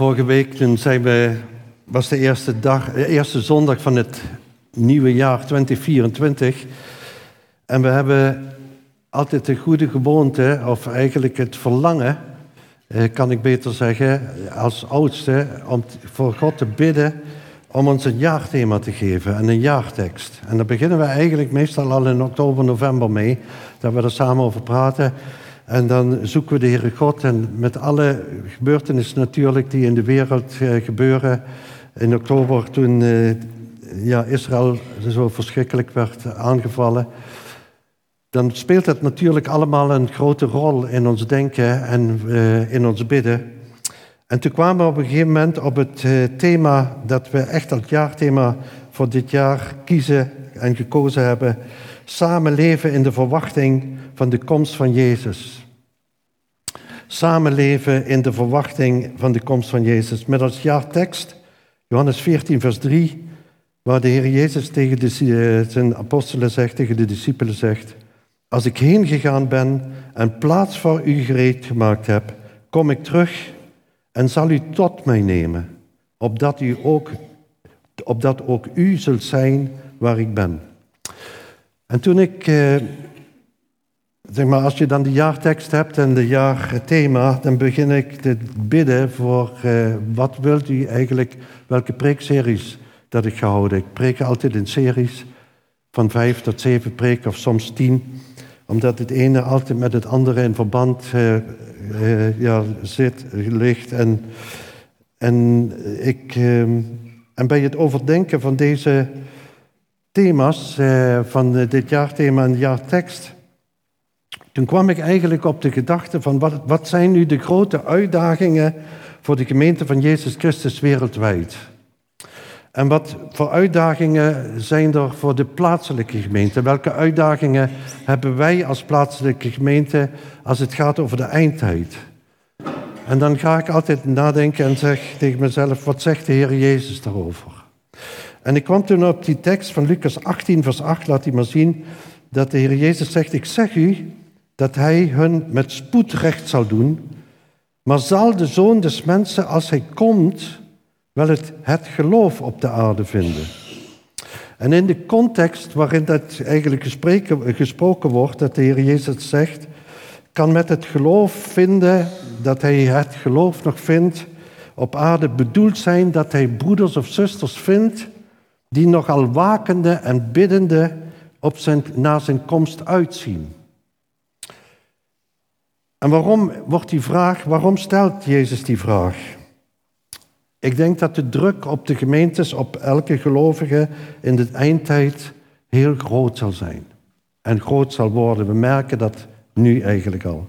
Vorige week toen was de eerste, dag, de eerste zondag van het nieuwe jaar 2024. En we hebben altijd de goede gewoonte, of eigenlijk het verlangen, eh, kan ik beter zeggen, als oudste, om voor God te bidden om ons een jaarthema te geven en een jaartekst. En daar beginnen we eigenlijk meestal al in oktober, november mee, dat we er samen over praten. En dan zoeken we de Heere God en met alle gebeurtenissen natuurlijk die in de wereld eh, gebeuren. In oktober toen eh, ja, Israël zo verschrikkelijk werd aangevallen. Dan speelt het natuurlijk allemaal een grote rol in ons denken en uh, in ons bidden. En toen kwamen we op een gegeven moment op het thema dat we echt als jaarthema voor dit jaar kiezen en gekozen hebben. Samenleven in de verwachting van de komst van Jezus samenleven in de verwachting van de komst van Jezus. Met als jaartekst Johannes 14, vers 3, waar de Heer Jezus tegen de, eh, zijn apostelen zegt, tegen de discipelen zegt, als ik heen gegaan ben en plaats voor u gereed gemaakt heb, kom ik terug en zal u tot mij nemen, opdat, u ook, opdat ook u zult zijn waar ik ben. En toen ik eh, Zeg maar, als je dan de jaartekst hebt en de jaarthema, dan begin ik te bidden voor uh, wat wilt u eigenlijk, welke preekseries dat ik ga houden. Ik preek altijd in series van vijf tot zeven preken of soms tien, omdat het ene altijd met het andere in verband uh, uh, ja, zit, ligt. En, en, ik, en bij het overdenken van deze thema's, van dit jaarthema en jaartekst toen kwam ik eigenlijk op de gedachte van wat, wat zijn nu de grote uitdagingen voor de gemeente van Jezus Christus wereldwijd? En wat voor uitdagingen zijn er voor de plaatselijke gemeente? Welke uitdagingen hebben wij als plaatselijke gemeente als het gaat over de eindtijd? En dan ga ik altijd nadenken en zeg tegen mezelf, wat zegt de Heer Jezus daarover? En ik kwam toen op die tekst van Lucas 18, vers 8, laat hij maar zien, dat de Heer Jezus zegt, ik zeg u, dat hij hun met spoed recht zal doen, maar zal de zoon des mensen, als hij komt, wel het, geloof op de aarde vinden. En in de context waarin dat eigenlijk gesproken, gesproken wordt, dat de Heer Jezus zegt, kan met het geloof vinden, dat hij het geloof nog vindt op aarde, bedoeld zijn dat hij broeders of zusters vindt die nogal wakende en biddende op zijn, na zijn komst uitzien. En waarom wordt die vraag, waarom stelt Jezus die vraag? Ik denk dat de druk op de gemeentes, op elke gelovige in de eindtijd heel groot zal zijn. En groot zal worden. We merken dat nu eigenlijk al.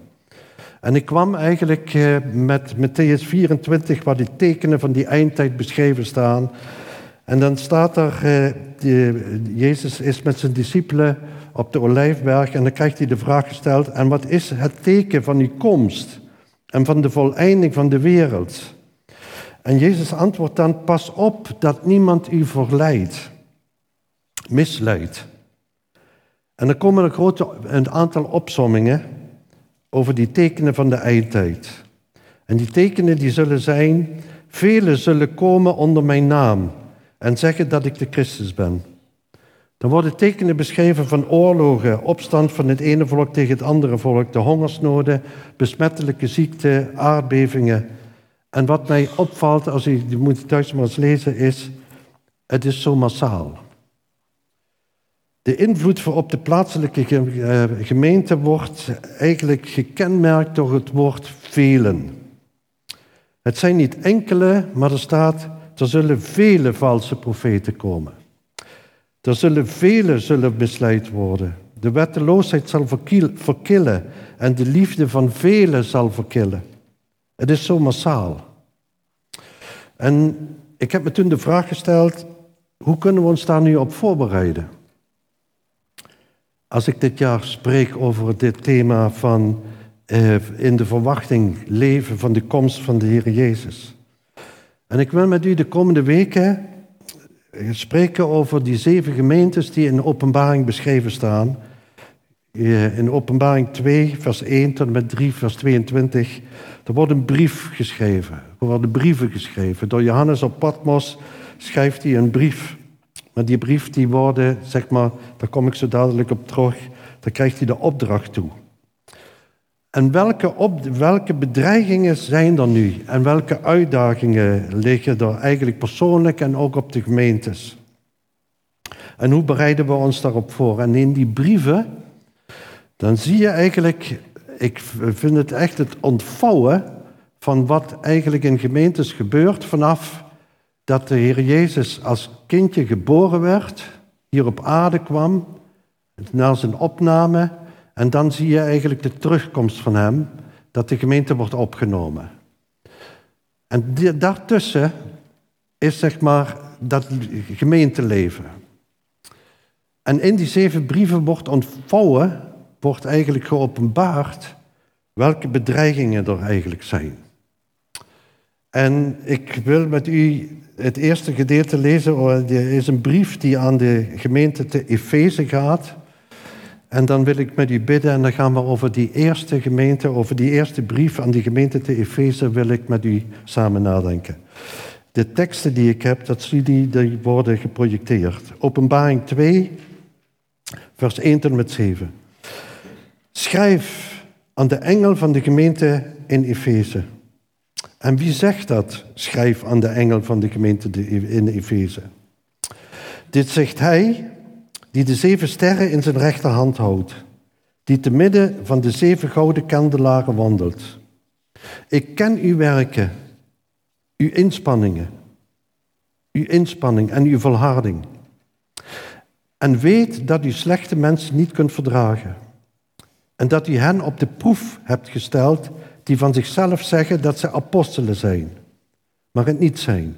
En ik kwam eigenlijk eh, met Matthäus 24, waar die tekenen van die eindtijd beschreven staan. En dan staat er, eh, Jezus is met zijn discipelen op de Olijfberg en dan krijgt hij de vraag gesteld, en wat is het teken van uw komst en van de voleinding van de wereld? En Jezus antwoordt dan, pas op dat niemand u verleidt, misleidt. En dan komen er een aantal opsommingen over die tekenen van de eindtijd. En die tekenen die zullen zijn, velen zullen komen onder mijn naam en zeggen dat ik de Christus ben. Dan worden tekenen beschreven van oorlogen, opstand van het ene volk tegen het andere volk, de hongersnoden, besmettelijke ziekten, aardbevingen. En wat mij opvalt, als u, je moet thuis maar eens lezen, is, het is zo massaal. De invloed op de plaatselijke eh, gemeente wordt eigenlijk gekenmerkt door het woord velen. Het zijn niet enkele, maar er staat, er zullen vele valse profeten komen. Er zullen velen zullen worden. De wetteloosheid zal verkillen en de liefde van velen zal verkillen. Het is zo massaal. En ik heb me toen de vraag gesteld, hoe kunnen we ons daar nu op voorbereiden? Als ik dit jaar spreek over dit thema van eh, in de verwachting leven van de komst van de Heer Jezus. En ik wil met u de komende weken spreken over die zeven gemeentes die in de openbaring beschreven staan. eh, in Openbaring 2, vers 1 tot en met 3, vers 22. Er wordt een brief geschreven. Er worden brieven geschreven. Door Johannes op Patmos schrijft hij een brief. Maar die brief, die worden, zeg maar, daar kom ik zo dadelijk op terug, daar krijgt hij de opdracht toe. En welke, op, welke bedreigingen zijn er nu? En welke uitdagingen liggen er eigenlijk persoonlijk en ook op de gemeentes? En hoe bereiden we ons daarop voor? En in die brieven, dan zie je eigenlijk, ik vind het echt het ontvouwen van wat eigenlijk in gemeentes gebeurt vanaf dat de Heer Jezus als kindje geboren werd, hier op aarde kwam, na zijn opname, en dan zie je eigenlijk de terugkomst van hem, dat de gemeente wordt opgenomen. En daartussen is zeg maar dat gemeenteleven. En in die zeven brieven wordt ontvouwen, wordt eigenlijk geopenbaard welke bedreigingen er eigenlijk zijn. En ik wil met u het eerste gedeelte lezen. Er is een brief die aan de gemeente te Efeze gaat. En dan wil ik met u bidden en dan gaan we over die eerste gemeente, over die eerste brief aan die gemeente te Efeze, wil ik met u samen nadenken. De teksten die ik heb, dat zie die, die worden geprojecteerd. Openbaring 2, vers 1 tot met 7. Schrijf aan de engel van de gemeente in Efeze. En wie zegt dat? Schrijf aan de engel van de gemeente in Efeze. Dit zegt hij die de zeven sterren in zijn rechterhand houdt, die te midden van de zeven gouden kandelaren wandelt. Ik ken uw werken, uw inspanningen, uw inspanning en uw volharding. En weet dat u slechte mensen niet kunt verdragen. En dat u hen op de proef hebt gesteld die van zichzelf zeggen dat ze apostelen zijn, maar het niet zijn.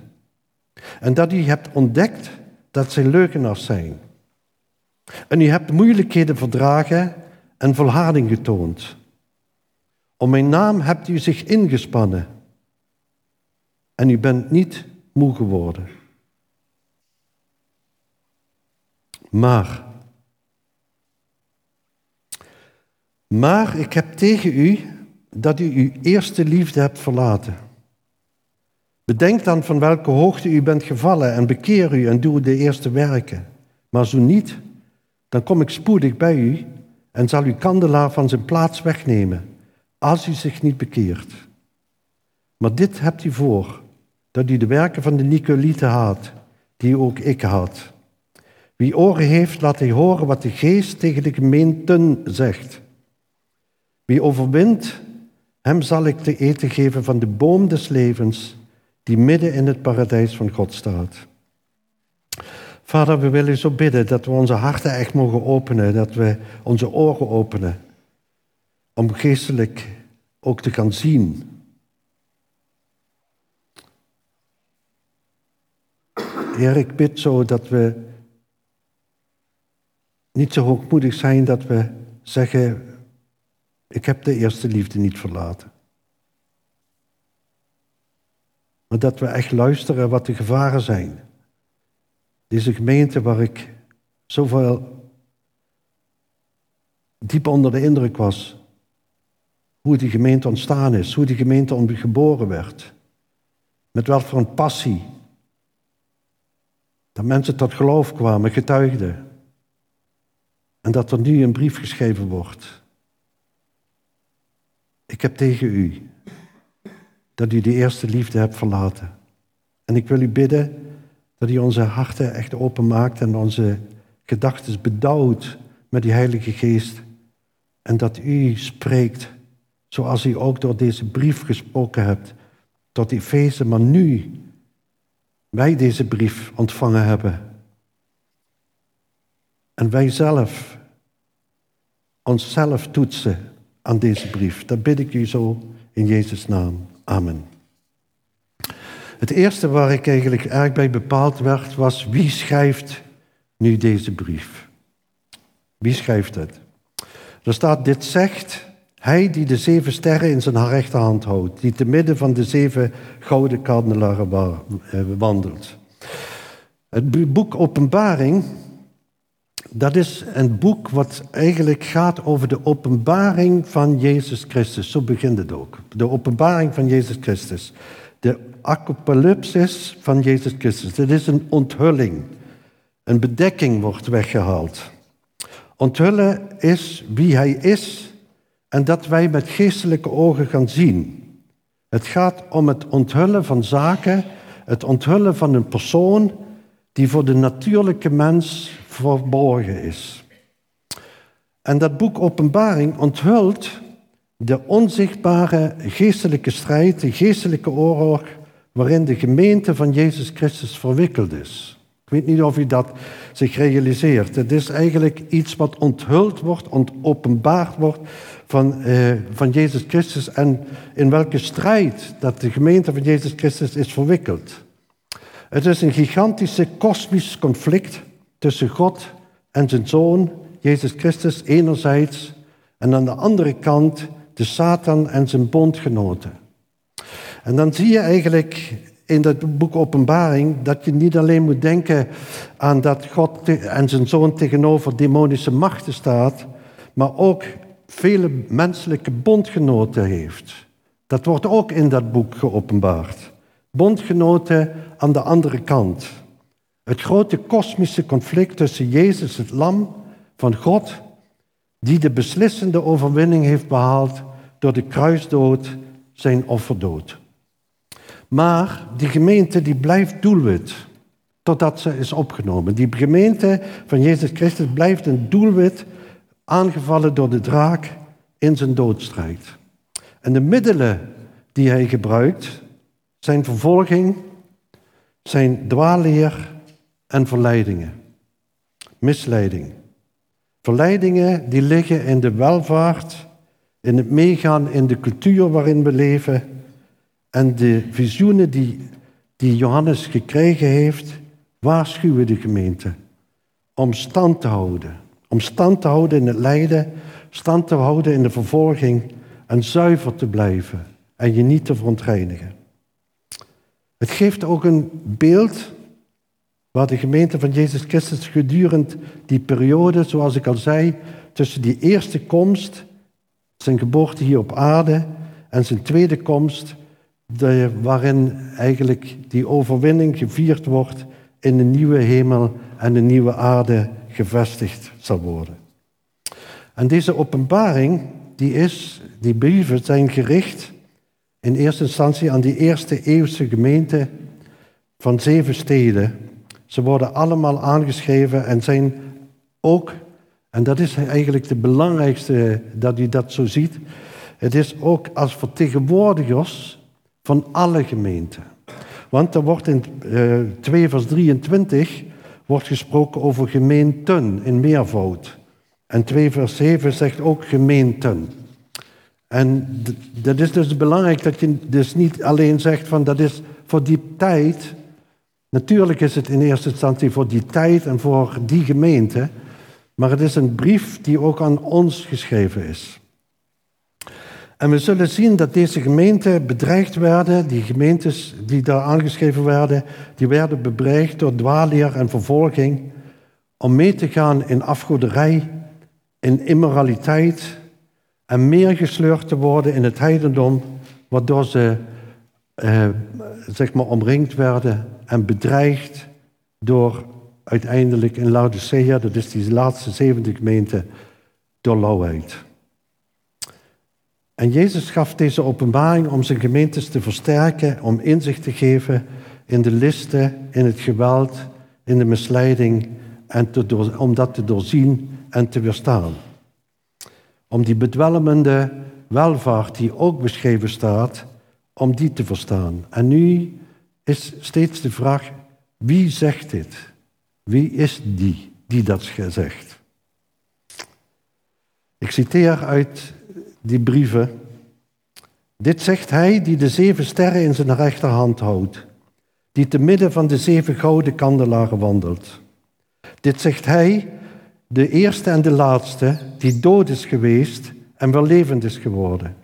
En dat u hebt ontdekt dat ze leugenaars zijn. En u hebt moeilijkheden verdragen en volharding getoond. Om mijn naam hebt u zich ingespannen. En u bent niet moe geworden. Maar, maar ik heb tegen u dat u uw eerste liefde hebt verlaten. Bedenk dan van welke hoogte u bent gevallen en bekeer u en doe de eerste werken. Maar zo niet, dan kom ik spoedig bij u en zal uw kandelaar van zijn plaats wegnemen, als u zich niet bekeert. Maar dit hebt u voor, dat u de werken van de Nicolieten haat, die ook ik had. Wie oren heeft, laat hij horen wat de geest tegen de gemeenten zegt. Wie overwint, hem zal ik te eten geven van de boom des levens, die midden in het paradijs van God staat. Vader, we willen zo bidden dat we onze harten echt mogen openen, dat we onze ogen openen, om geestelijk ook te gaan zien. Heer, ik bid zo dat we niet zo hoogmoedig zijn dat we zeggen, ik heb de eerste liefde niet verlaten. Maar dat we echt luisteren wat de gevaren zijn. Deze gemeente waar ik zoveel diep onder de indruk was. Hoe die gemeente ontstaan is, hoe die gemeente geboren werd. Met wat voor een passie. Dat mensen tot geloof kwamen, getuigden. En dat er nu een brief geschreven wordt. Ik heb tegen u dat u de eerste liefde hebt verlaten. En ik wil u bidden dat u onze harten echt openmaakt en onze gedachten bedouwt met die Heilige Geest. En dat u spreekt zoals u ook door deze brief gesproken hebt tot Efeze, maar nu wij deze brief ontvangen hebben. En wij zelf onszelf toetsen aan deze brief. Dat bid ik u zo in Jezus' naam. Amen. Het eerste waar ik eigenlijk erg bij bepaald werd, was wie schrijft nu deze brief? Wie schrijft het? Er staat, dit zegt hij die de zeven sterren in zijn rechterhand houdt, die te midden van de zeven gouden kandelaren eh, wandelt. Het boek Openbaring dat is een boek wat eigenlijk gaat over de openbaring van Jezus Christus. Zo begint het ook. De openbaring van Jezus Christus. De apocalypsis van Jezus Christus. Het is een onthulling. Een bedekking wordt weggehaald. Onthullen is wie hij is en dat wij met geestelijke ogen gaan zien. Het gaat om het onthullen van zaken, het onthullen van een persoon die voor de natuurlijke mens verborgen is. En dat boek Openbaring onthult de onzichtbare geestelijke strijd, de geestelijke oorlog waarin de gemeente van Jezus Christus verwikkeld is. Ik weet niet of u dat zich realiseert. Het is eigenlijk iets wat onthuld wordt, openbaard wordt van, eh, van Jezus Christus en in welke strijd dat de gemeente van Jezus Christus is verwikkeld. Het is een gigantische kosmisch conflict tussen God en zijn zoon, Jezus Christus, enerzijds, en aan de andere kant de Satan en zijn bondgenoten. En dan zie je eigenlijk in dat boek Openbaring dat je niet alleen moet denken aan dat God en zijn zoon tegenover demonische machten staat, maar ook vele menselijke bondgenoten heeft. Dat wordt ook in dat boek geopenbaard. Bondgenoten aan de andere kant. Het grote kosmische conflict tussen Jezus, het lam van God, die de beslissende overwinning heeft behaald door de kruisdood, zijn offerdood. Maar die gemeente die blijft doelwit totdat ze is opgenomen. Die gemeente van Jezus Christus blijft een doelwit aangevallen door de draak in zijn doodstrijd. En de middelen die hij gebruikt zijn vervolging, zijn dwaalleer en verleidingen. Misleiding. Verleidingen die liggen in de welvaart, in het meegaan in de cultuur waarin we leven en de visioenen die, die Johannes gekregen heeft, waarschuwen de gemeente om stand te houden. Om stand te houden in het lijden, stand te houden in de vervolging en zuiver te blijven en je niet te verontreinigen. Het geeft ook een beeld waar de gemeente van Jezus Christus gedurende die periode, zoals ik al zei, tussen die eerste komst, zijn geboorte hier op aarde, en zijn tweede komst, de, waarin eigenlijk die overwinning gevierd wordt in een nieuwe hemel en een nieuwe aarde gevestigd zal worden. En deze openbaring, die, is, die brieven zijn gericht in eerste instantie aan die eerste eeuwse gemeente van zeven steden. Ze worden allemaal aangeschreven en zijn ook, en dat is eigenlijk de belangrijkste dat u dat zo ziet, het is ook als vertegenwoordigers van alle gemeenten. Want er wordt in uh, eh, 2 vers 23 wordt gesproken over gemeenten in meervoud. En 2 vers 7 zegt ook gemeenten. En dat is dus belangrijk dat je dus niet alleen zegt van dat is voor die tijd. Natuurlijk is het in eerste instantie voor die tijd en voor die gemeente. Maar het is een brief die ook aan ons geschreven is. En we zullen zien dat deze gemeenten bedreigd werden, die gemeentes die daar aangeschreven werden, die werden bedreigd door dwaalleer en vervolging om mee te gaan in afgoderij, in immoraliteit en meer gesleurd te worden in het heidendom, waardoor ze eh, zeg maar omringd werden en bedreigd door uiteindelijk in Laodicea, dat is die laatste zevende gemeente, door lauwheid. En Jezus gaf deze openbaring om zijn gemeentes te versterken, om inzicht te geven in de listen, in het geweld, in de misleiding en om dat te doorzien en te weerstaan. Om die bedwelmende welvaart die ook beschreven staat, om die te verstaan. En nu is steeds de vraag, wie zegt dit? Wie is die die dat zegt? Ik citeer uit die brieven. Dit zegt hij die de zeven sterren in zijn rechterhand houdt, die te midden van de zeven gouden kandelaren wandelt. Dit zegt hij, de eerste en de laatste, die dood is geweest en wel levend is geworden.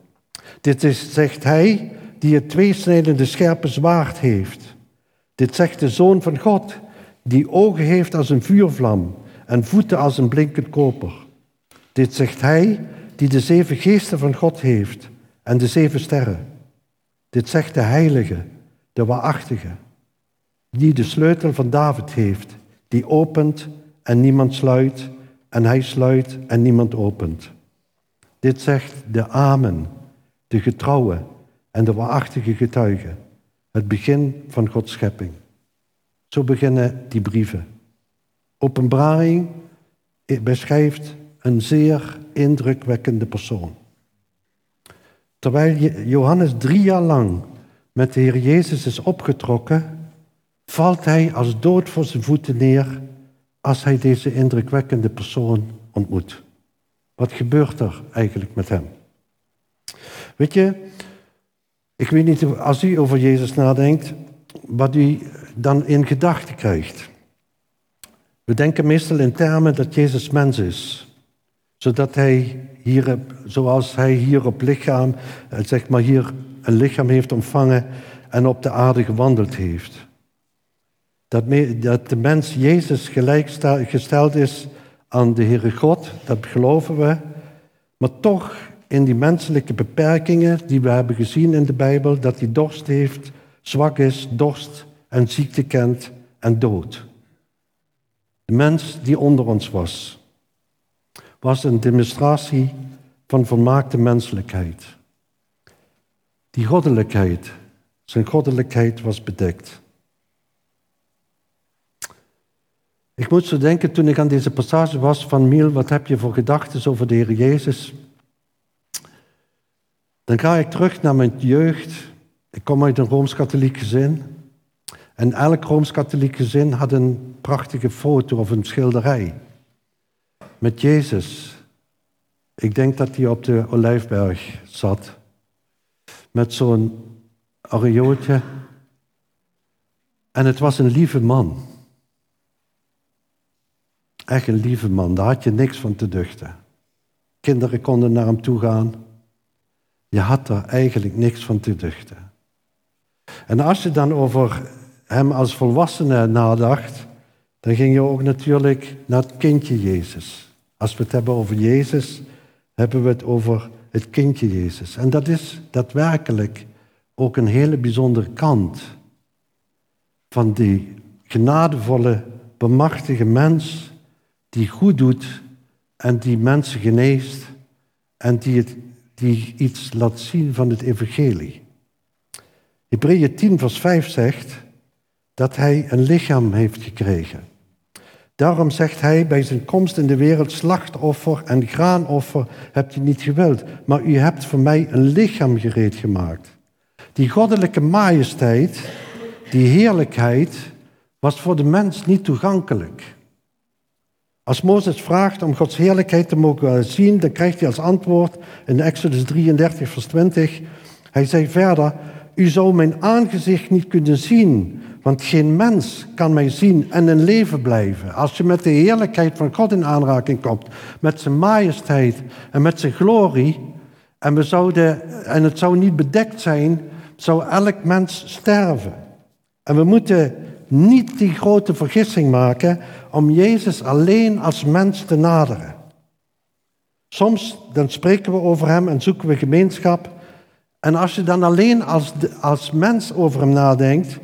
Dit is, zegt hij, die het tweesnijdende scherpe zwaard heeft. Dit zegt de Zoon van God, die ogen heeft als een vuurvlam en voeten als een blinkend koper. Dit zegt hij die de zeven geesten van God heeft en de zeven sterren. Dit zegt de heilige, de waarachtige, die de sleutel van David heeft, die opent en niemand sluit, en hij sluit en niemand opent. Dit zegt de Amen, de getrouwe en de waarachtige getuige, het begin van Gods schepping. Zo beginnen die brieven. Openbaring beschrijft een zeer indrukwekkende persoon. Terwijl Johannes drie jaar lang met de Heer Jezus is opgetrokken, valt hij als dood voor zijn voeten neer als hij deze indrukwekkende persoon ontmoet. Wat gebeurt er eigenlijk met hem? Weet je, ik weet niet als u over Jezus nadenkt, wat u dan in gedachten krijgt. We denken meestal in termen dat Jezus mens is. Zodat hij hier, zoals hij hier op lichaam, eh, zeg maar hier een lichaam heeft ontvangen en op de aarde gewandeld heeft. Dat, dat de mens Jezus gelijkgesteld is aan de Heere God, dat geloven we. Maar toch in die menselijke beperkingen die we hebben gezien in de Bijbel, dat hij dorst heeft, zwak is, dorst en ziekte kent en dood. De mens die onder ons was, was een demonstratie van volmaakte menselijkheid. Die goddelijkheid, zijn goddelijkheid was bedekt. Ik moet zo denken toen ik aan deze passage was van Miel, wat heb je voor gedachten over de Heer Jezus? Dan ga ik terug naar mijn jeugd. Ik kom uit een Rooms-Katholiek gezin. En elk Rooms-Katholiek gezin had een prachtige foto of een schilderij. Met Jezus. Ik denk dat hij op de Olijfberg zat. Met zo'n aureooltje. En het was een lieve man. Echt een lieve man, daar had je niks van te duchten. Kinderen konden naar hem toe gaan. Je had daar eigenlijk niks van te duchten. En als je dan over hem als volwassene nadacht, dan ging je ook natuurlijk naar het kindje Jezus. Als we het hebben over Jezus, hebben we het over het kindje Jezus. En dat is daadwerkelijk ook een hele bijzondere kant van die genadevolle, bemachtige mens die goed doet en die mensen geneest en die, het, die iets laat zien van het evangelie. Hebreeën 10 vers 5 zegt dat hij een lichaam heeft gekregen. Daarom zegt hij bij zijn komst in de wereld, slachtoffer en graanoffer hebt u niet gewild, maar u hebt voor mij een lichaam gereed gemaakt. Die goddelijke majesteit, die heerlijkheid, was voor de mens niet toegankelijk. Als Mozes vraagt om Gods heerlijkheid te mogen zien, dan krijgt hij als antwoord in Exodus 33, vers 20. Hij zei verder, u zou mijn aangezicht niet kunnen zien, want geen mens kan mij zien en in leven blijven. Als je met de heerlijkheid van God in aanraking komt, met zijn majesteit en met zijn glorie, en, we zouden, en het zou niet bedekt zijn, zou elk mens sterven. En we moeten niet die grote vergissing maken om Jezus alleen als mens te naderen. Soms dan spreken we over Hem en zoeken we gemeenschap. En als je dan alleen als, als mens over Hem nadenkt,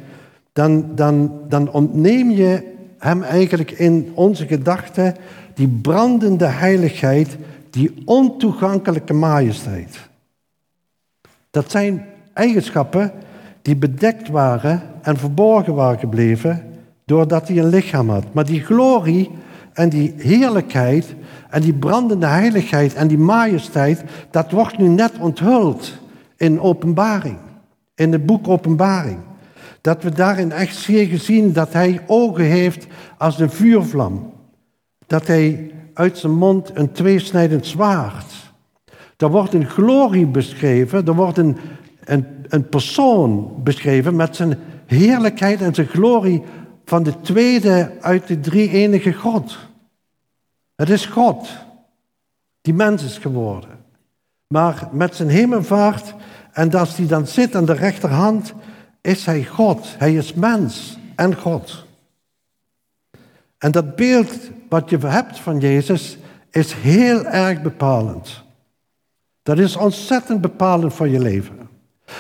dan, dan, dan ontneem je Hem eigenlijk in onze gedachten die brandende heiligheid, die ontoegankelijke majesteit. Dat zijn eigenschappen die bedekt waren en verborgen waren gebleven doordat hij een lichaam had. Maar die glorie en die heerlijkheid en die brandende heiligheid en die majesteit, dat wordt nu net onthuld in openbaring, in het boek Openbaring. Dat we daarin echt zeer gezien dat hij ogen heeft als een vuurvlam. Dat hij uit zijn mond een tweesnijdend zwaard. Er wordt een glorie beschreven, er wordt een, een, een persoon beschreven met zijn heerlijkheid en zijn glorie van de tweede uit de drie enige God. Het is God die mens is geworden. Maar met zijn hemelvaart en als hij dan zit aan de rechterhand, is hij God. Hij is mens en God. En dat beeld wat je hebt van Jezus is heel erg bepalend. Dat is ontzettend bepalend voor je leven.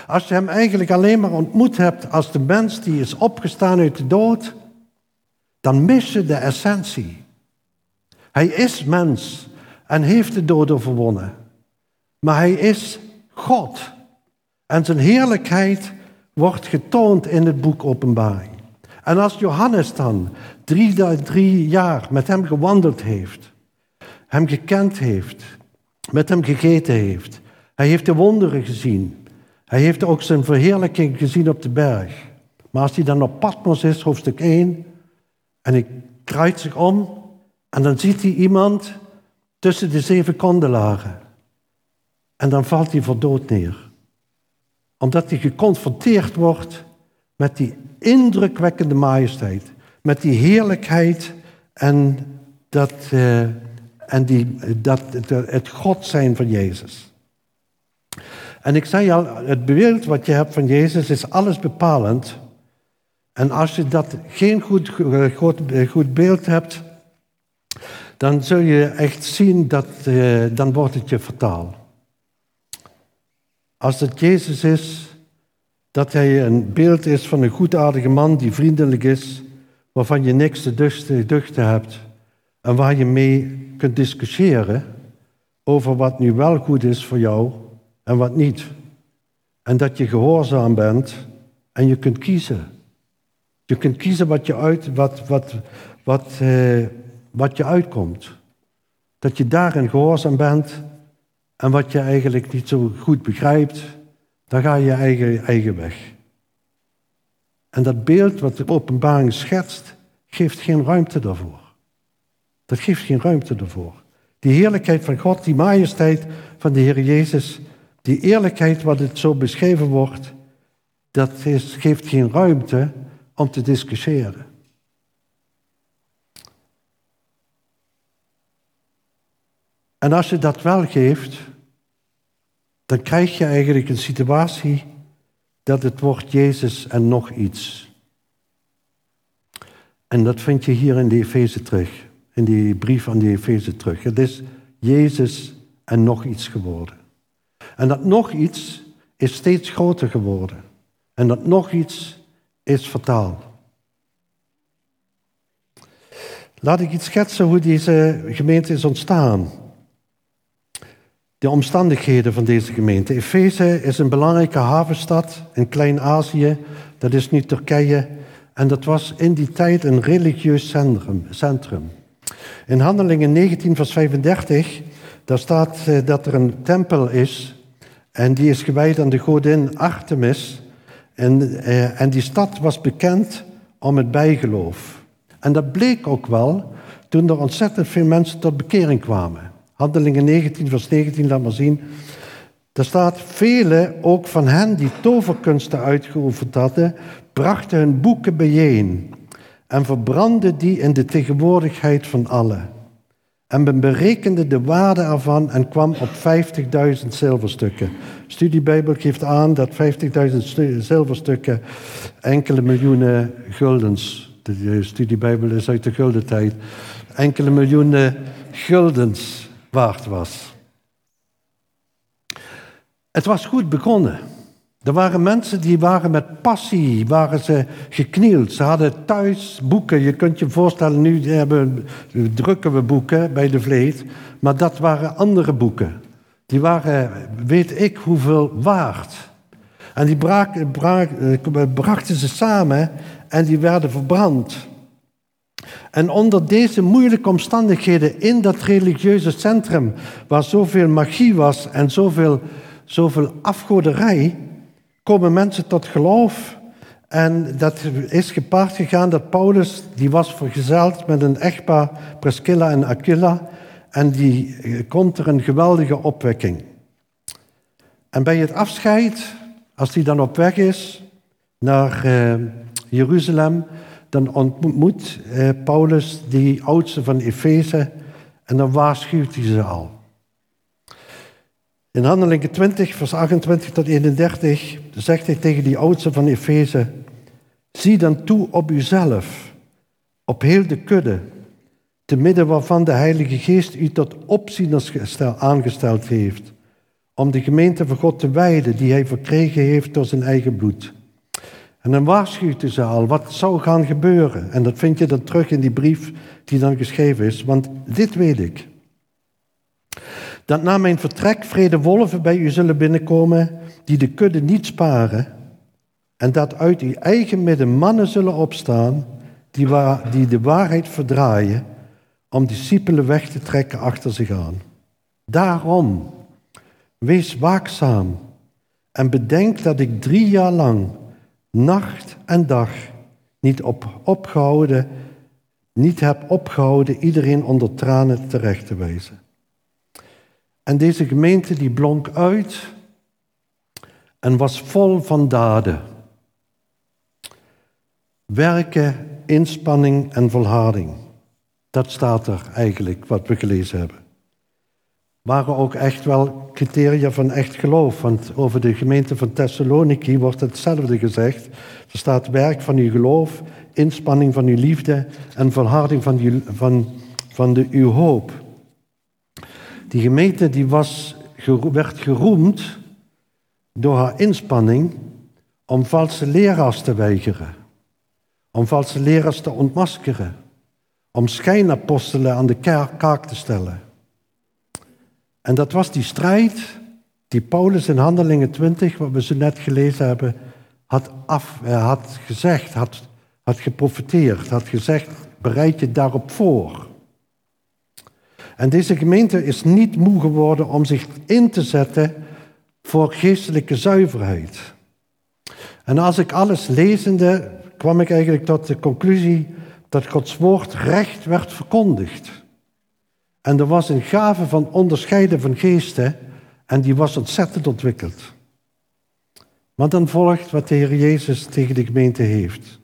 Als je hem eigenlijk alleen maar ontmoet hebt als de mens die is opgestaan uit de dood, dan mis je de essentie. Hij is mens en heeft de dood overwonnen. Maar hij is God. En zijn heerlijkheid wordt getoond in het boek Openbaring. En als Johannes dan drie, drie jaar met hem gewandeld heeft, hem gekend heeft, met hem gegeten heeft, hij heeft de wonderen gezien, hij heeft ook zijn verheerlijking gezien op de berg. Maar als hij dan op Patmos is, hoofdstuk 1, en hij draait zich om en dan ziet hij iemand tussen de zeven kandelaren. En dan valt hij voor dood neer. Omdat hij geconfronteerd wordt met die indrukwekkende majesteit. Met die heerlijkheid en, dat, uh, en die, dat, het God zijn van Jezus. En ik zei al, het beeld wat je hebt van Jezus is alles bepalend. En als je dat geen goed, goed, goed beeld hebt, dan zul je echt zien dat uh, dan wordt het je vertaal. Als het Jezus is, dat hij een beeld is van een goedaardige man die vriendelijk is, waarvan je niks te duchten hebt en waar je mee kunt discussiëren over wat nu wel goed is voor jou en wat niet. En dat je gehoorzaam bent en je kunt kiezen. Je kunt kiezen wat je, uit, wat, wat, wat, eh, wat je uitkomt. Dat je daarin gehoorzaam bent en wat je eigenlijk niet zo goed begrijpt, dan ga je eigen, eigen weg. En dat beeld wat de openbaring schetst, geeft geen ruimte daarvoor. Dat geeft geen ruimte daarvoor. Die heerlijkheid van God, die majesteit van de Heer Jezus, die eerlijkheid wat het zo beschreven wordt, dat geeft geen ruimte om te discussiëren. En als je dat wel geeft, dan krijg je eigenlijk een situatie dat het wordt Jezus en nog iets. En dat vind je hier in de Efeze terug, in die brief aan de Efeze terug. Het is Jezus en nog iets geworden. En dat nog iets is steeds groter geworden. En dat nog iets is vertaald. Laat ik iets schetsen hoe deze gemeente is ontstaan. De omstandigheden van deze gemeente. Efeze is een belangrijke havenstad in Klein-Azië. Dat is nu Turkije. En dat was in die tijd een religieus centrum. centrum. In Handelingen 19, vers 35, daar staat eh, dat er een tempel is en die is gewijd aan de godin Artemis. En, eh, en die stad was bekend om het bijgeloof. En dat bleek ook wel toen er ontzettend veel mensen tot bekering kwamen. Handelingen 19, vers 19, laat maar zien. Daar staat, velen ook van hen die toverkunsten uitgeoefend hadden, brachten hun boeken bijeen en verbrandden die in de tegenwoordigheid van allen. En men berekende de waarde ervan en kwam op 50.000 zilverstukken. Studiebijbel geeft aan dat 50.000 zilverstukken enkele miljoenen guldens. De studiebijbel is uit de guldentijd. Enkele miljoenen guldens was. Het was goed begonnen. Er waren mensen die waren met passie, waren ze geknield. Ze hadden thuis boeken. Je kunt je voorstellen, nu hebben, drukken we boeken bij de Vleet. Maar dat waren andere boeken. Die waren, weet ik hoeveel, waard. En die brachten ze samen en die werden verbrand. En onder deze moeilijke omstandigheden in dat religieuze centrum, waar zoveel magie was en zoveel, zoveel afgoderij, komen mensen tot geloof. En dat is gepaard gegaan dat Paulus, die was vergezeld met een echtpaar, Priscilla en Aquila. En die eh, komt er een geweldige opwekking. En bij het afscheid, als hij dan op weg is naar uh, Jeruzalem, dan ontmoet uh, Paulus die oudste van Efeze en dan waarschuwt hij ze al. In Handelingen 20, vers 28 tot 31 zegt hij tegen die oudste van Efeze, zie dan toe op uzelf, op heel de kudde te midden waarvan de Heilige Geest u tot opzieners aangesteld heeft, om de gemeente van God te wijden die hij verkregen heeft door zijn eigen bloed. En dan waarschuwt hij ze al wat zou gaan gebeuren. En dat vind je dan terug in die brief die dan geschreven is, want dit weet ik. Dat na mijn vertrek vrede wolven bij u zullen binnenkomen, die de kudde niet sparen, en dat uit uw eigen midden mannen zullen opstaan, die, die de waarheid verdraaien, om discipelen weg te trekken achter zich aan. Daarom, wees waakzaam en bedenk dat ik drie jaar lang, nacht en dag, niet, op, opgehouden, niet heb opgehouden iedereen onder tranen terecht te wijzen. En deze gemeente die blonk uit en was vol van daden. Werken, inspanning en volharding. Dat staat er eigenlijk, wat we gelezen hebben. Waren ook echt wel criteria van echt geloof. Want over de gemeente van Thessaloniki wordt hetzelfde gezegd. Er staat werk van uw geloof, inspanning van uw liefde en volharding van, uw, van, van de, uw hoop. Die gemeente die was, werd geroemd door haar inspanning om valse leraars te weigeren. Om valse leraars te ontmaskeren. Om schijnapostelen aan de kaak te stellen. En dat was die strijd die Paulus in Handelingen 20, wat we zo net gelezen hebben, had, af, eh, had gezegd, had, had geprofiteerd, had gezegd, bereid je daarop voor. En deze gemeente is niet moe geworden om zich in te zetten voor geestelijke zuiverheid. En als ik alles lezende, kwam ik eigenlijk tot de conclusie dat Gods woord recht werd verkondigd. En er was een gave van onderscheiden van geesten en die was ontzettend ontwikkeld. Maar dan volgt wat de Heer Jezus tegen de gemeente heeft.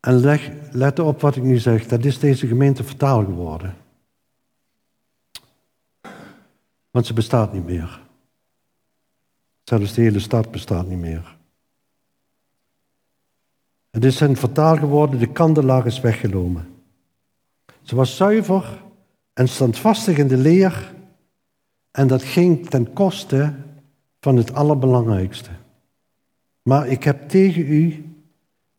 En leg, let op wat ik nu zeg, dat is deze gemeente vertaal geworden. Want ze bestaat niet meer. Zelfs de hele stad bestaat niet meer. Het is een vertaal geworden, de kandelaar is weggenomen. Ze was zuiver en standvastig in de leer en dat ging ten koste van het allerbelangrijkste. Maar ik heb tegen u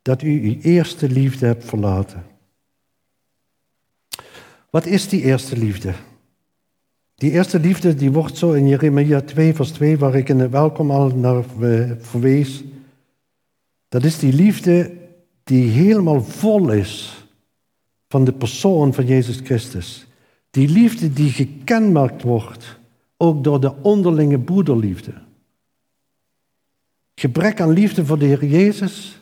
dat u uw eerste liefde hebt verlaten. Wat is die eerste liefde? Die eerste liefde die wordt zo in Jeremia 2, vers 2, waar ik in het welkom al naar eh, verwees. Dat is die liefde die helemaal vol is van de persoon van Jezus Christus. Die liefde die gekenmerkt wordt ook door de onderlinge broederliefde. Gebrek aan liefde voor de Heer Jezus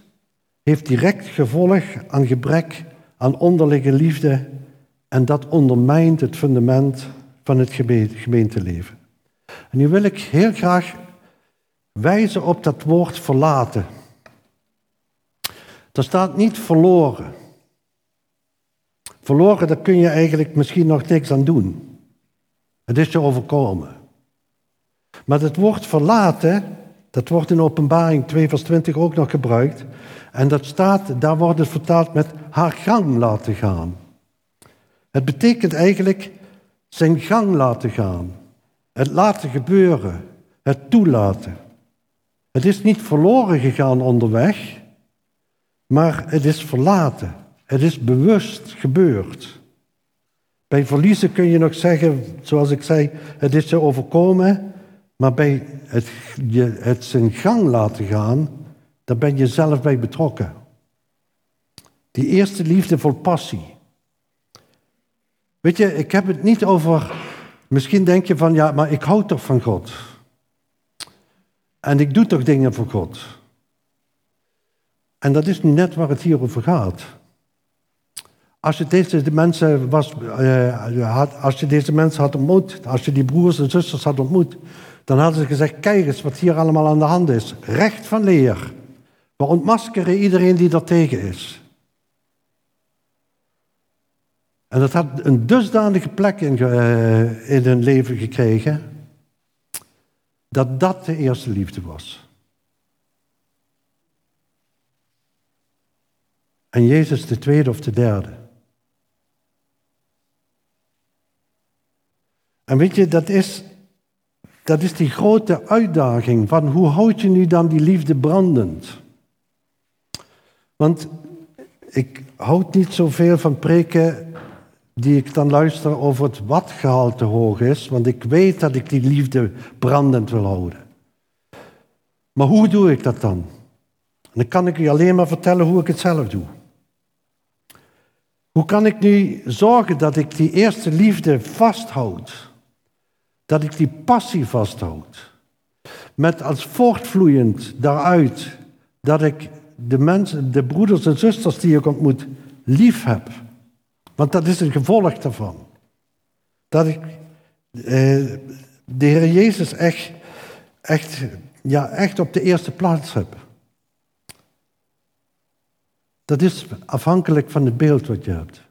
heeft direct gevolg aan gebrek aan onderlinge liefde en dat ondermijnt het fundament van het gemeenteleven. En nu wil ik heel graag wijzen op dat woord verlaten. Er staat niet verloren. Verloren, daar kun je eigenlijk misschien nog niks aan doen. Het is je overkomen. Maar het woord verlaten, dat wordt in openbaring 2 vers 20 ook nog gebruikt. En dat staat, daar wordt het vertaald met haar gang laten gaan. Het betekent eigenlijk zijn gang laten gaan. Het laten gebeuren. Het toelaten. Het is niet verloren gegaan onderweg, maar het is verlaten. Het is bewust gebeurd. Bij verliezen kun je nog zeggen, zoals ik zei, het is je overkomen, maar bij het, je, het zijn gang laten gaan, daar ben je zelf bij betrokken. Die eerste liefde vol passie. Weet je, ik heb het niet over. Misschien denk je van ja, maar ik hou toch van God. En ik doe toch dingen voor God. En dat is nu net waar het hier over gaat. Als je deze mensen, was, uh, had, als je deze mensen had ontmoet, als je die broers en zusters had ontmoet, dan hadden ze gezegd: Kijk eens wat hier allemaal aan de hand is. Recht van leer. We ontmaskeren iedereen die daar tegen is. En dat had een dusdanige plek in, uh, in hun leven gekregen, dat dat de eerste liefde was. En Jezus de tweede of de derde. En weet je, dat is, dat is die grote uitdaging van hoe houd je nu dan die liefde brandend? Want ik houd niet zoveel van preken die ik dan luister over het watgehalte hoog is, want ik weet dat ik die liefde brandend wil houden. Maar hoe doe ik dat dan? En dan kan ik u alleen maar vertellen hoe ik het zelf doe. Hoe kan ik nu zorgen dat ik die eerste liefde vasthoud? Dat ik die passie vasthoud? Met als voortvloeiend daaruit dat ik de mensen, de broeders en zusters die ik ontmoet, lief heb. Want dat is een gevolg daarvan. Dat ik eh, de Heer Jezus echt, echt, ja, echt op de eerste plaats heb. Dat is afhankelijk van het beeld wat je hebt.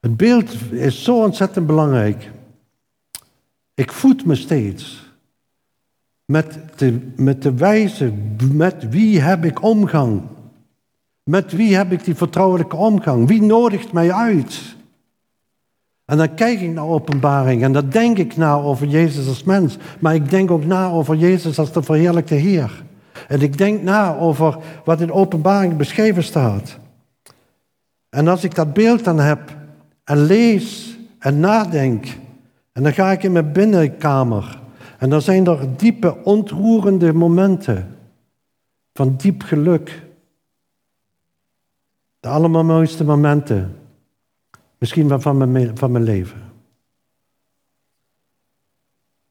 Het beeld is zo ontzettend belangrijk. Ik voed me steeds met de, met de wijze, met wie heb ik omgang? Met wie heb ik die vertrouwelijke omgang? Wie nodigt mij uit? En dan kijk ik naar openbaring en dan denk ik na over Jezus als mens. Maar ik denk ook na over Jezus als de verheerlijkte Heer. En ik denk na over wat in openbaring beschreven staat. En als ik dat beeld dan heb en lees en nadenk, en dan ga ik in mijn binnenkamer. En dan zijn er diepe, ontroerende momenten van diep geluk. De allemaal mooiste momenten. Misschien wel van mijn, van mijn leven.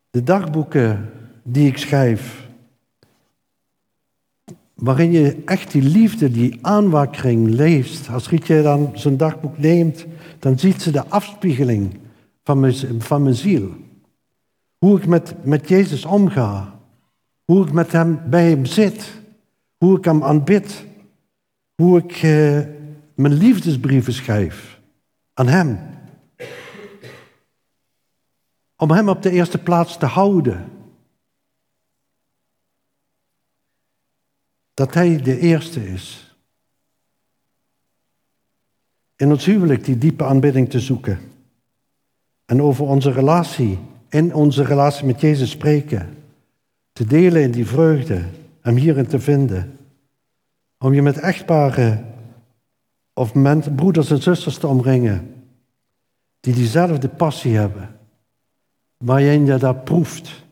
De dagboeken die ik schrijf, waarin je echt die liefde, die aanwakkering leest. Als Rietje dan zijn dagboek neemt, dan ziet ze de afspiegeling van mijn, van mijn ziel. Hoe ik met, met Jezus omga. Hoe ik met hem, bij hem zit. Hoe ik hem aanbid. Hoe ik eh, mijn liefdesbrieven schrijf aan hem. Om hem op de eerste plaats te houden. Dat hij de eerste is. In ons huwelijk die diepe aanbidding te zoeken. En over onze relatie, in onze relatie met Jezus spreken. Te delen in die vreugde, hem hierin te vinden. Om je met echtbare of met broeders en zusters te omringen. Die diezelfde passie hebben. Waarin je dat proeft.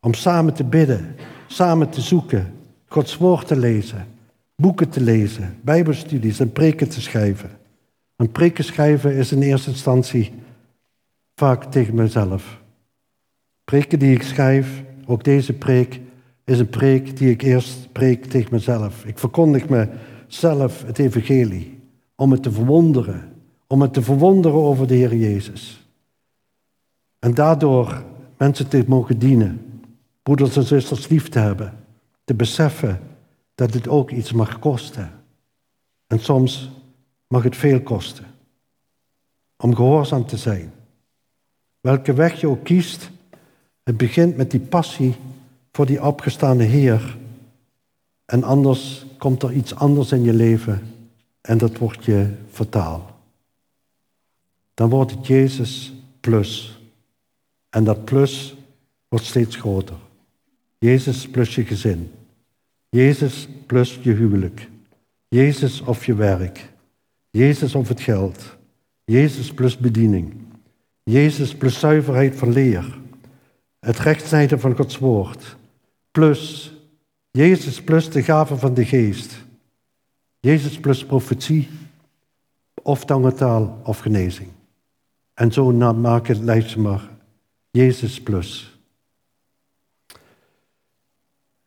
Om samen te bidden, samen te zoeken, Gods woord te lezen, boeken te lezen, bijbelstudies en preken te schrijven. Want preken schrijven is in eerste instantie vaak tegen mezelf. Preken die ik schrijf, ook deze preek, is een preek die ik eerst preek tegen mezelf. Ik verkondig mezelf het evangelie om het te verwonderen, om het te verwonderen over de Heer Jezus. En daardoor mensen te mogen dienen, broeders en zusters lief te hebben, te beseffen dat het ook iets mag kosten. En soms mag het veel kosten om gehoorzaam te zijn. Welke weg je ook kiest, het begint met die passie voor die opgestaande Heer. En anders komt er iets anders in je leven en dat wordt je fataal. Dan wordt het Jezus plus. En dat plus wordt steeds groter. Jezus plus je gezin. Jezus plus je huwelijk. Jezus of je werk. Jezus of het geld. Jezus plus bediening. Jezus plus zuiverheid van leer. Het rechtsnijden van Gods woord. Plus Jezus plus de gave van de geest. Jezus plus profetie. Of tangentaal of genezing. En zo maak het lijstje maar. Jezus plus.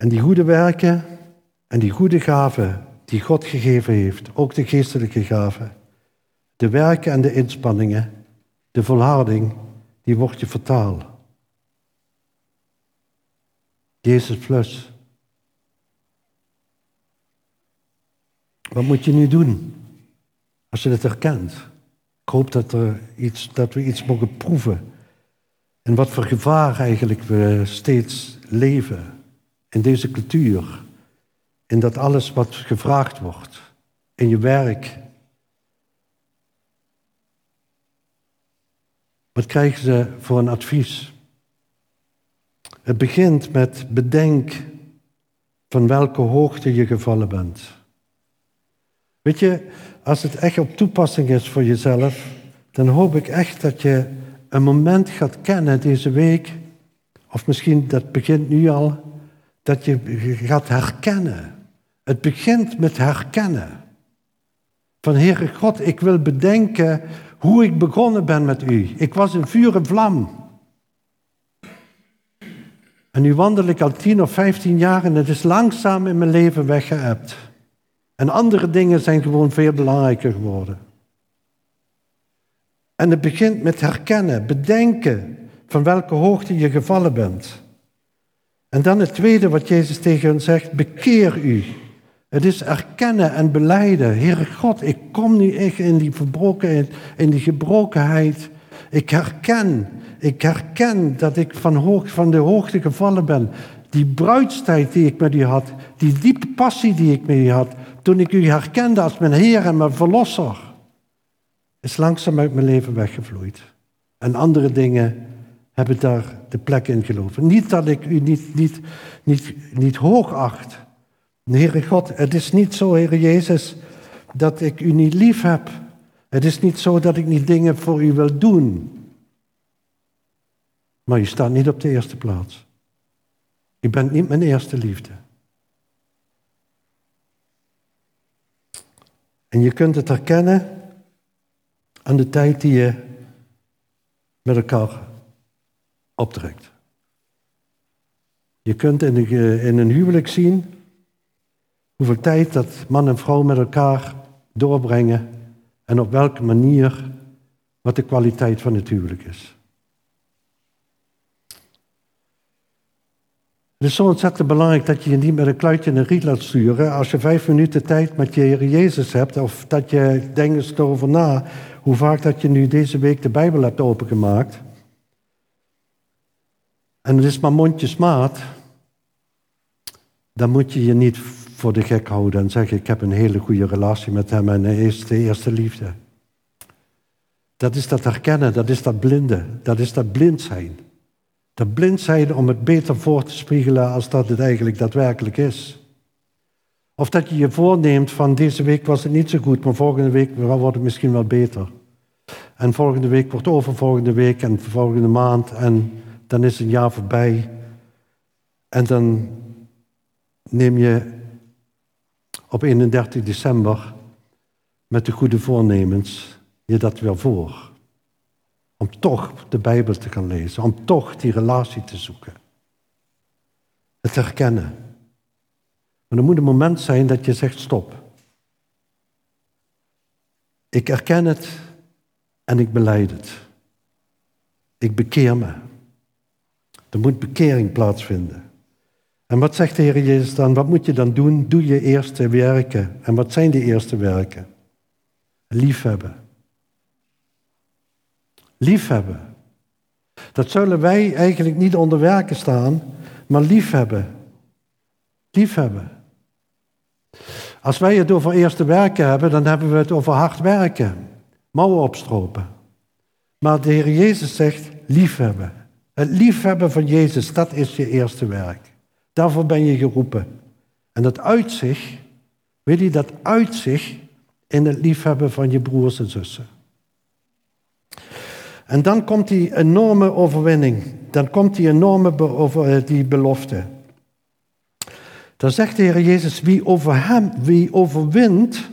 En die goede werken en die goede gaven die God gegeven heeft, ook de geestelijke gaven, de werken en de inspanningen, de volharding, die wordt je vertaald. Jezus plus. Wat moet je nu doen als je het herkent? Ik hoop dat, er iets, dat we iets mogen proeven. En wat voor gevaar eigenlijk we steeds leven in deze cultuur. In dat alles wat gevraagd wordt. In je werk. Wat krijgen ze voor een advies? Het begint met bedenk van welke hoogte je gevallen bent. Weet je, als het echt op toepassing is voor jezelf, dan hoop ik echt dat je een moment gaat kennen deze week, of misschien dat begint nu al, dat je gaat herkennen. Het begint met herkennen. Van Heere God, ik wil bedenken hoe ik begonnen ben met u. Ik was een vuur en vlam. En nu wandel ik al tien of vijftien jaar en het is langzaam in mijn leven weggeëpt. En andere dingen zijn gewoon veel belangrijker geworden. En het begint met herkennen, bedenken van welke hoogte je gevallen bent. En dan het tweede wat Jezus tegen hen zegt, bekeer u. Het is erkennen en beleiden. Heere God, ik kom nu echt in die verbrokenheid, in die gebrokenheid. Ik herken, ik herken dat ik van, hoog, van de hoogte gevallen ben. Die bruidstijd die ik met u had, die diepe passie die ik met u had, toen ik u herkende als mijn Heer en mijn Verlosser, is langzaam uit mijn leven weggevloeid. En andere dingen hebben daar de plek in geloven. Niet dat ik u niet, niet, niet, niet hoog acht. Heere God, het is niet zo, Heere Jezus, dat ik u niet lief heb. Het is niet zo dat ik niet dingen voor u wil doen. Maar u staat niet op de eerste plaats. U bent niet mijn eerste liefde. En je kunt het herkennen aan de tijd die je met elkaar optrekt. Je kunt in, in een huwelijk zien hoeveel tijd dat man en vrouw met elkaar doorbrengen en op welke manier wat de kwaliteit van het huwelijk is. Het is zo ontzettend belangrijk dat je je niet met een kluitje in een riet laat sturen. Als je vijf minuten tijd met je Heer Jezus hebt, of dat je denkt erover na, hoe vaak dat je nu deze week de Bijbel hebt opengemaakt. En het is maar mondjesmaat. Dan moet je je niet voor de gek houden en zeggen: Ik heb een hele goede relatie met hem en hij is de eerste liefde. Dat is dat herkennen, dat is dat blinde, dat is dat blind zijn. Dat blind zijn om het beter voor te spiegelen als dat het eigenlijk daadwerkelijk is. Of dat je je voorneemt van deze week was het niet zo goed, maar volgende week wordt het misschien wel beter. En volgende week wordt overvolgende week en volgende maand en dan is een jaar voorbij. En dan neem je op 31 december met de goede voornemens je dat weer voor. Om toch de Bijbel te gaan lezen, om toch die relatie te zoeken. Het herkennen. Maar er moet een moment zijn dat je zegt stop. Ik erken het en ik beleid het. Ik bekeer me. Er moet bekering plaatsvinden. En wat zegt de Heer Jezus dan? Wat moet je dan doen? Doe je eerste werken. En wat zijn die eerste werken? Liefhebben. Liefhebben. Dat zullen wij eigenlijk niet onder werken staan, maar liefhebben. Liefhebben. Als wij het over eerste werken hebben, dan hebben we het over hard werken. Mouwen opstropen. Maar de Heer Jezus zegt liefhebben. Het liefhebben van Jezus, dat is je eerste werk. Daarvoor ben je geroepen. En dat uitzicht, weet je, dat uitzicht in het liefhebben van je broers en zussen. En dan komt die enorme overwinning. Dan komt die enorme eh, die belofte. Dan zegt de Heer Jezus, wie over hem, wie overwint,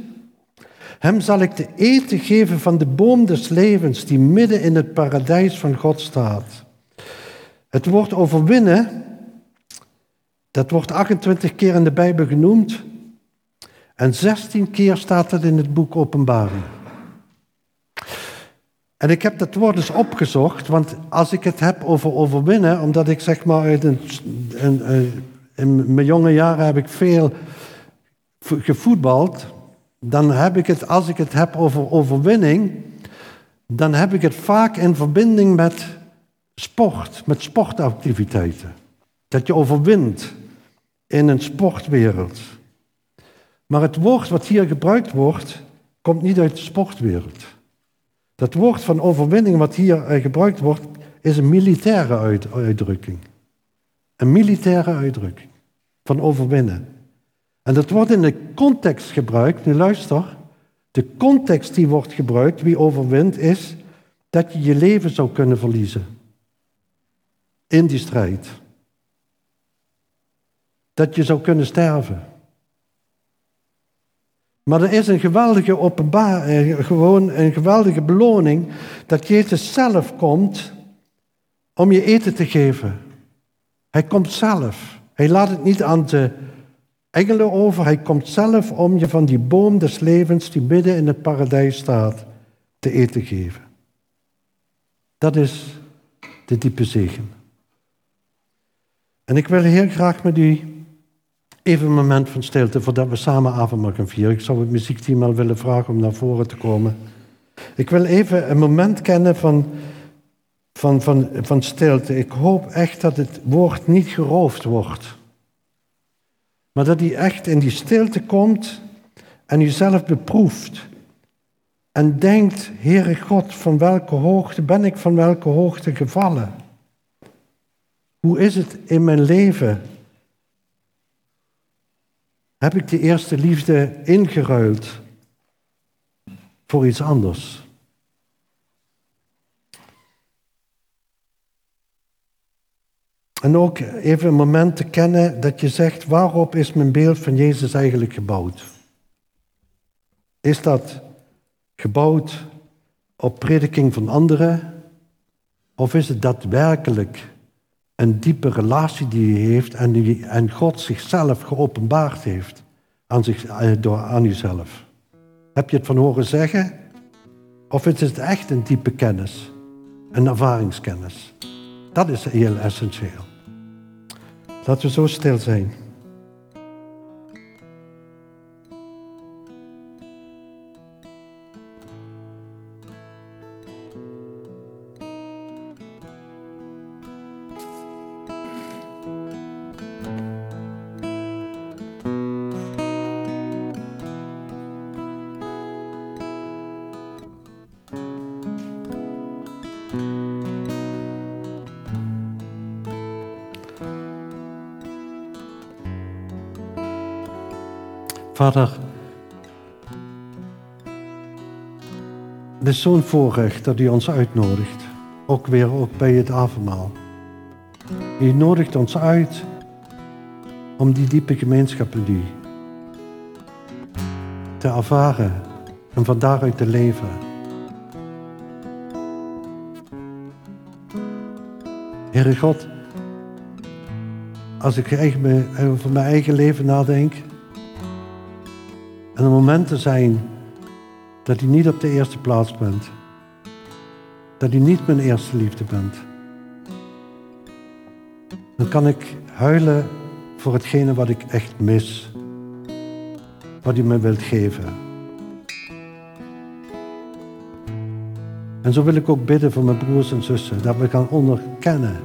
hem zal ik de eten geven van de boom des levens die midden in het paradijs van God staat. Het woord overwinnen, dat wordt 28 keer in de Bijbel genoemd. En 16 keer staat het in het boek Openbaring. En ik heb dat woord eens opgezocht, want als ik het heb over overwinnen, omdat ik zeg maar in, in mijn jonge jaren heb ik veel gevoetbald, dan heb ik het, als ik het heb over overwinning, dan heb ik het vaak in verbinding met sport, met sportactiviteiten. Dat je overwint in een sportwereld. Maar het woord wat hier gebruikt wordt, komt niet uit de sportwereld. Dat woord van overwinning wat hier eh, gebruikt wordt, is een militaire uitdrukking. Een militaire uitdrukking van overwinnen. En dat wordt in de context gebruikt, nu luister, de context die wordt gebruikt, wie overwint, is dat je je leven zou kunnen verliezen. In die strijd. Dat je zou kunnen sterven. Maar er is een geweldige openbaring, eh, gewoon een geweldige beloning dat Jezus zelf komt om je eten te geven. Hij komt zelf. Hij laat het niet aan de engelen over. Hij komt zelf om je van die boom des levens die midden in het paradijs staat te eten geven. Dat is de diepe zegen. En ik wil heel graag met u even een moment van stilte voordat we samen avondmaal gaan vieren. Ik zou het muziekteam al willen vragen om naar voren te komen. Ik wil even een moment kennen van, van, van, van stilte. Ik hoop echt dat het woord niet geroofd wordt. Maar dat hij echt in die stilte komt en jezelf beproeft. En denkt, Heere God, van welke hoogte ben ik van welke hoogte gevallen? Hoe is het in mijn leven? Heb ik de eerste liefde ingeruild voor iets anders? En ook even een moment te kennen dat je zegt, waarop is mijn beeld van Jezus eigenlijk gebouwd? Is dat gebouwd op prediking van anderen? Of is het daadwerkelijk een diepe relatie die je heeft en, die, en God zichzelf geopenbaard heeft aan, zich, eh, door, aan jezelf? Heb je het van horen zeggen? Of is het echt een diepe kennis, een ervaringskennis? Dat is heel essentieel. Laten we zo stil zijn. Vader, het is zo'n voorrecht dat u ons uitnodigt. Ook weer ook bij het avondmaal. U nodigt ons uit om die diepe gemeenschap met u te ervaren en van daaruit te leven. Heere God, als ik over mijn eigen leven nadenk, en er momenten zijn dat u niet op de eerste plaats bent. Dat u niet mijn eerste liefde bent. Dan kan ik huilen voor hetgene wat ik echt mis. Wat u me wilt geven. En zo wil ik ook bidden voor mijn broers en zussen. Dat we gaan onderkennen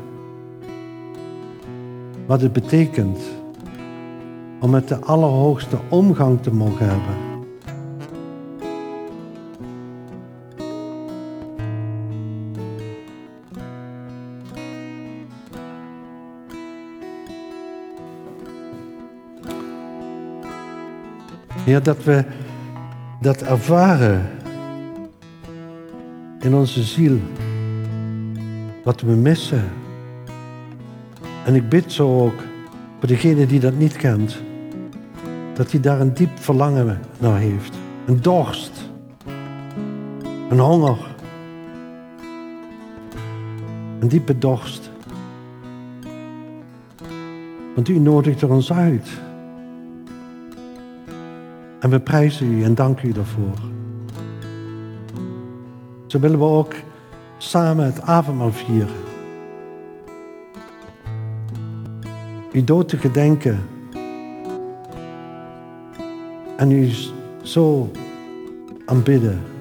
wat het betekent om met de allerhoogste omgang te mogen hebben. Ja, dat we dat ervaren in onze ziel, wat we missen. En ik bid zo ook voor degene die dat niet kent dat hij daar een diep verlangen naar heeft. Een dorst. Een honger. Een diepe dorst. Want u nodigt er ons uit. En we prijzen u en danken u daarvoor. Zo willen we ook samen het avondmaal vieren. U dood te gedenken en u zo aanbidden.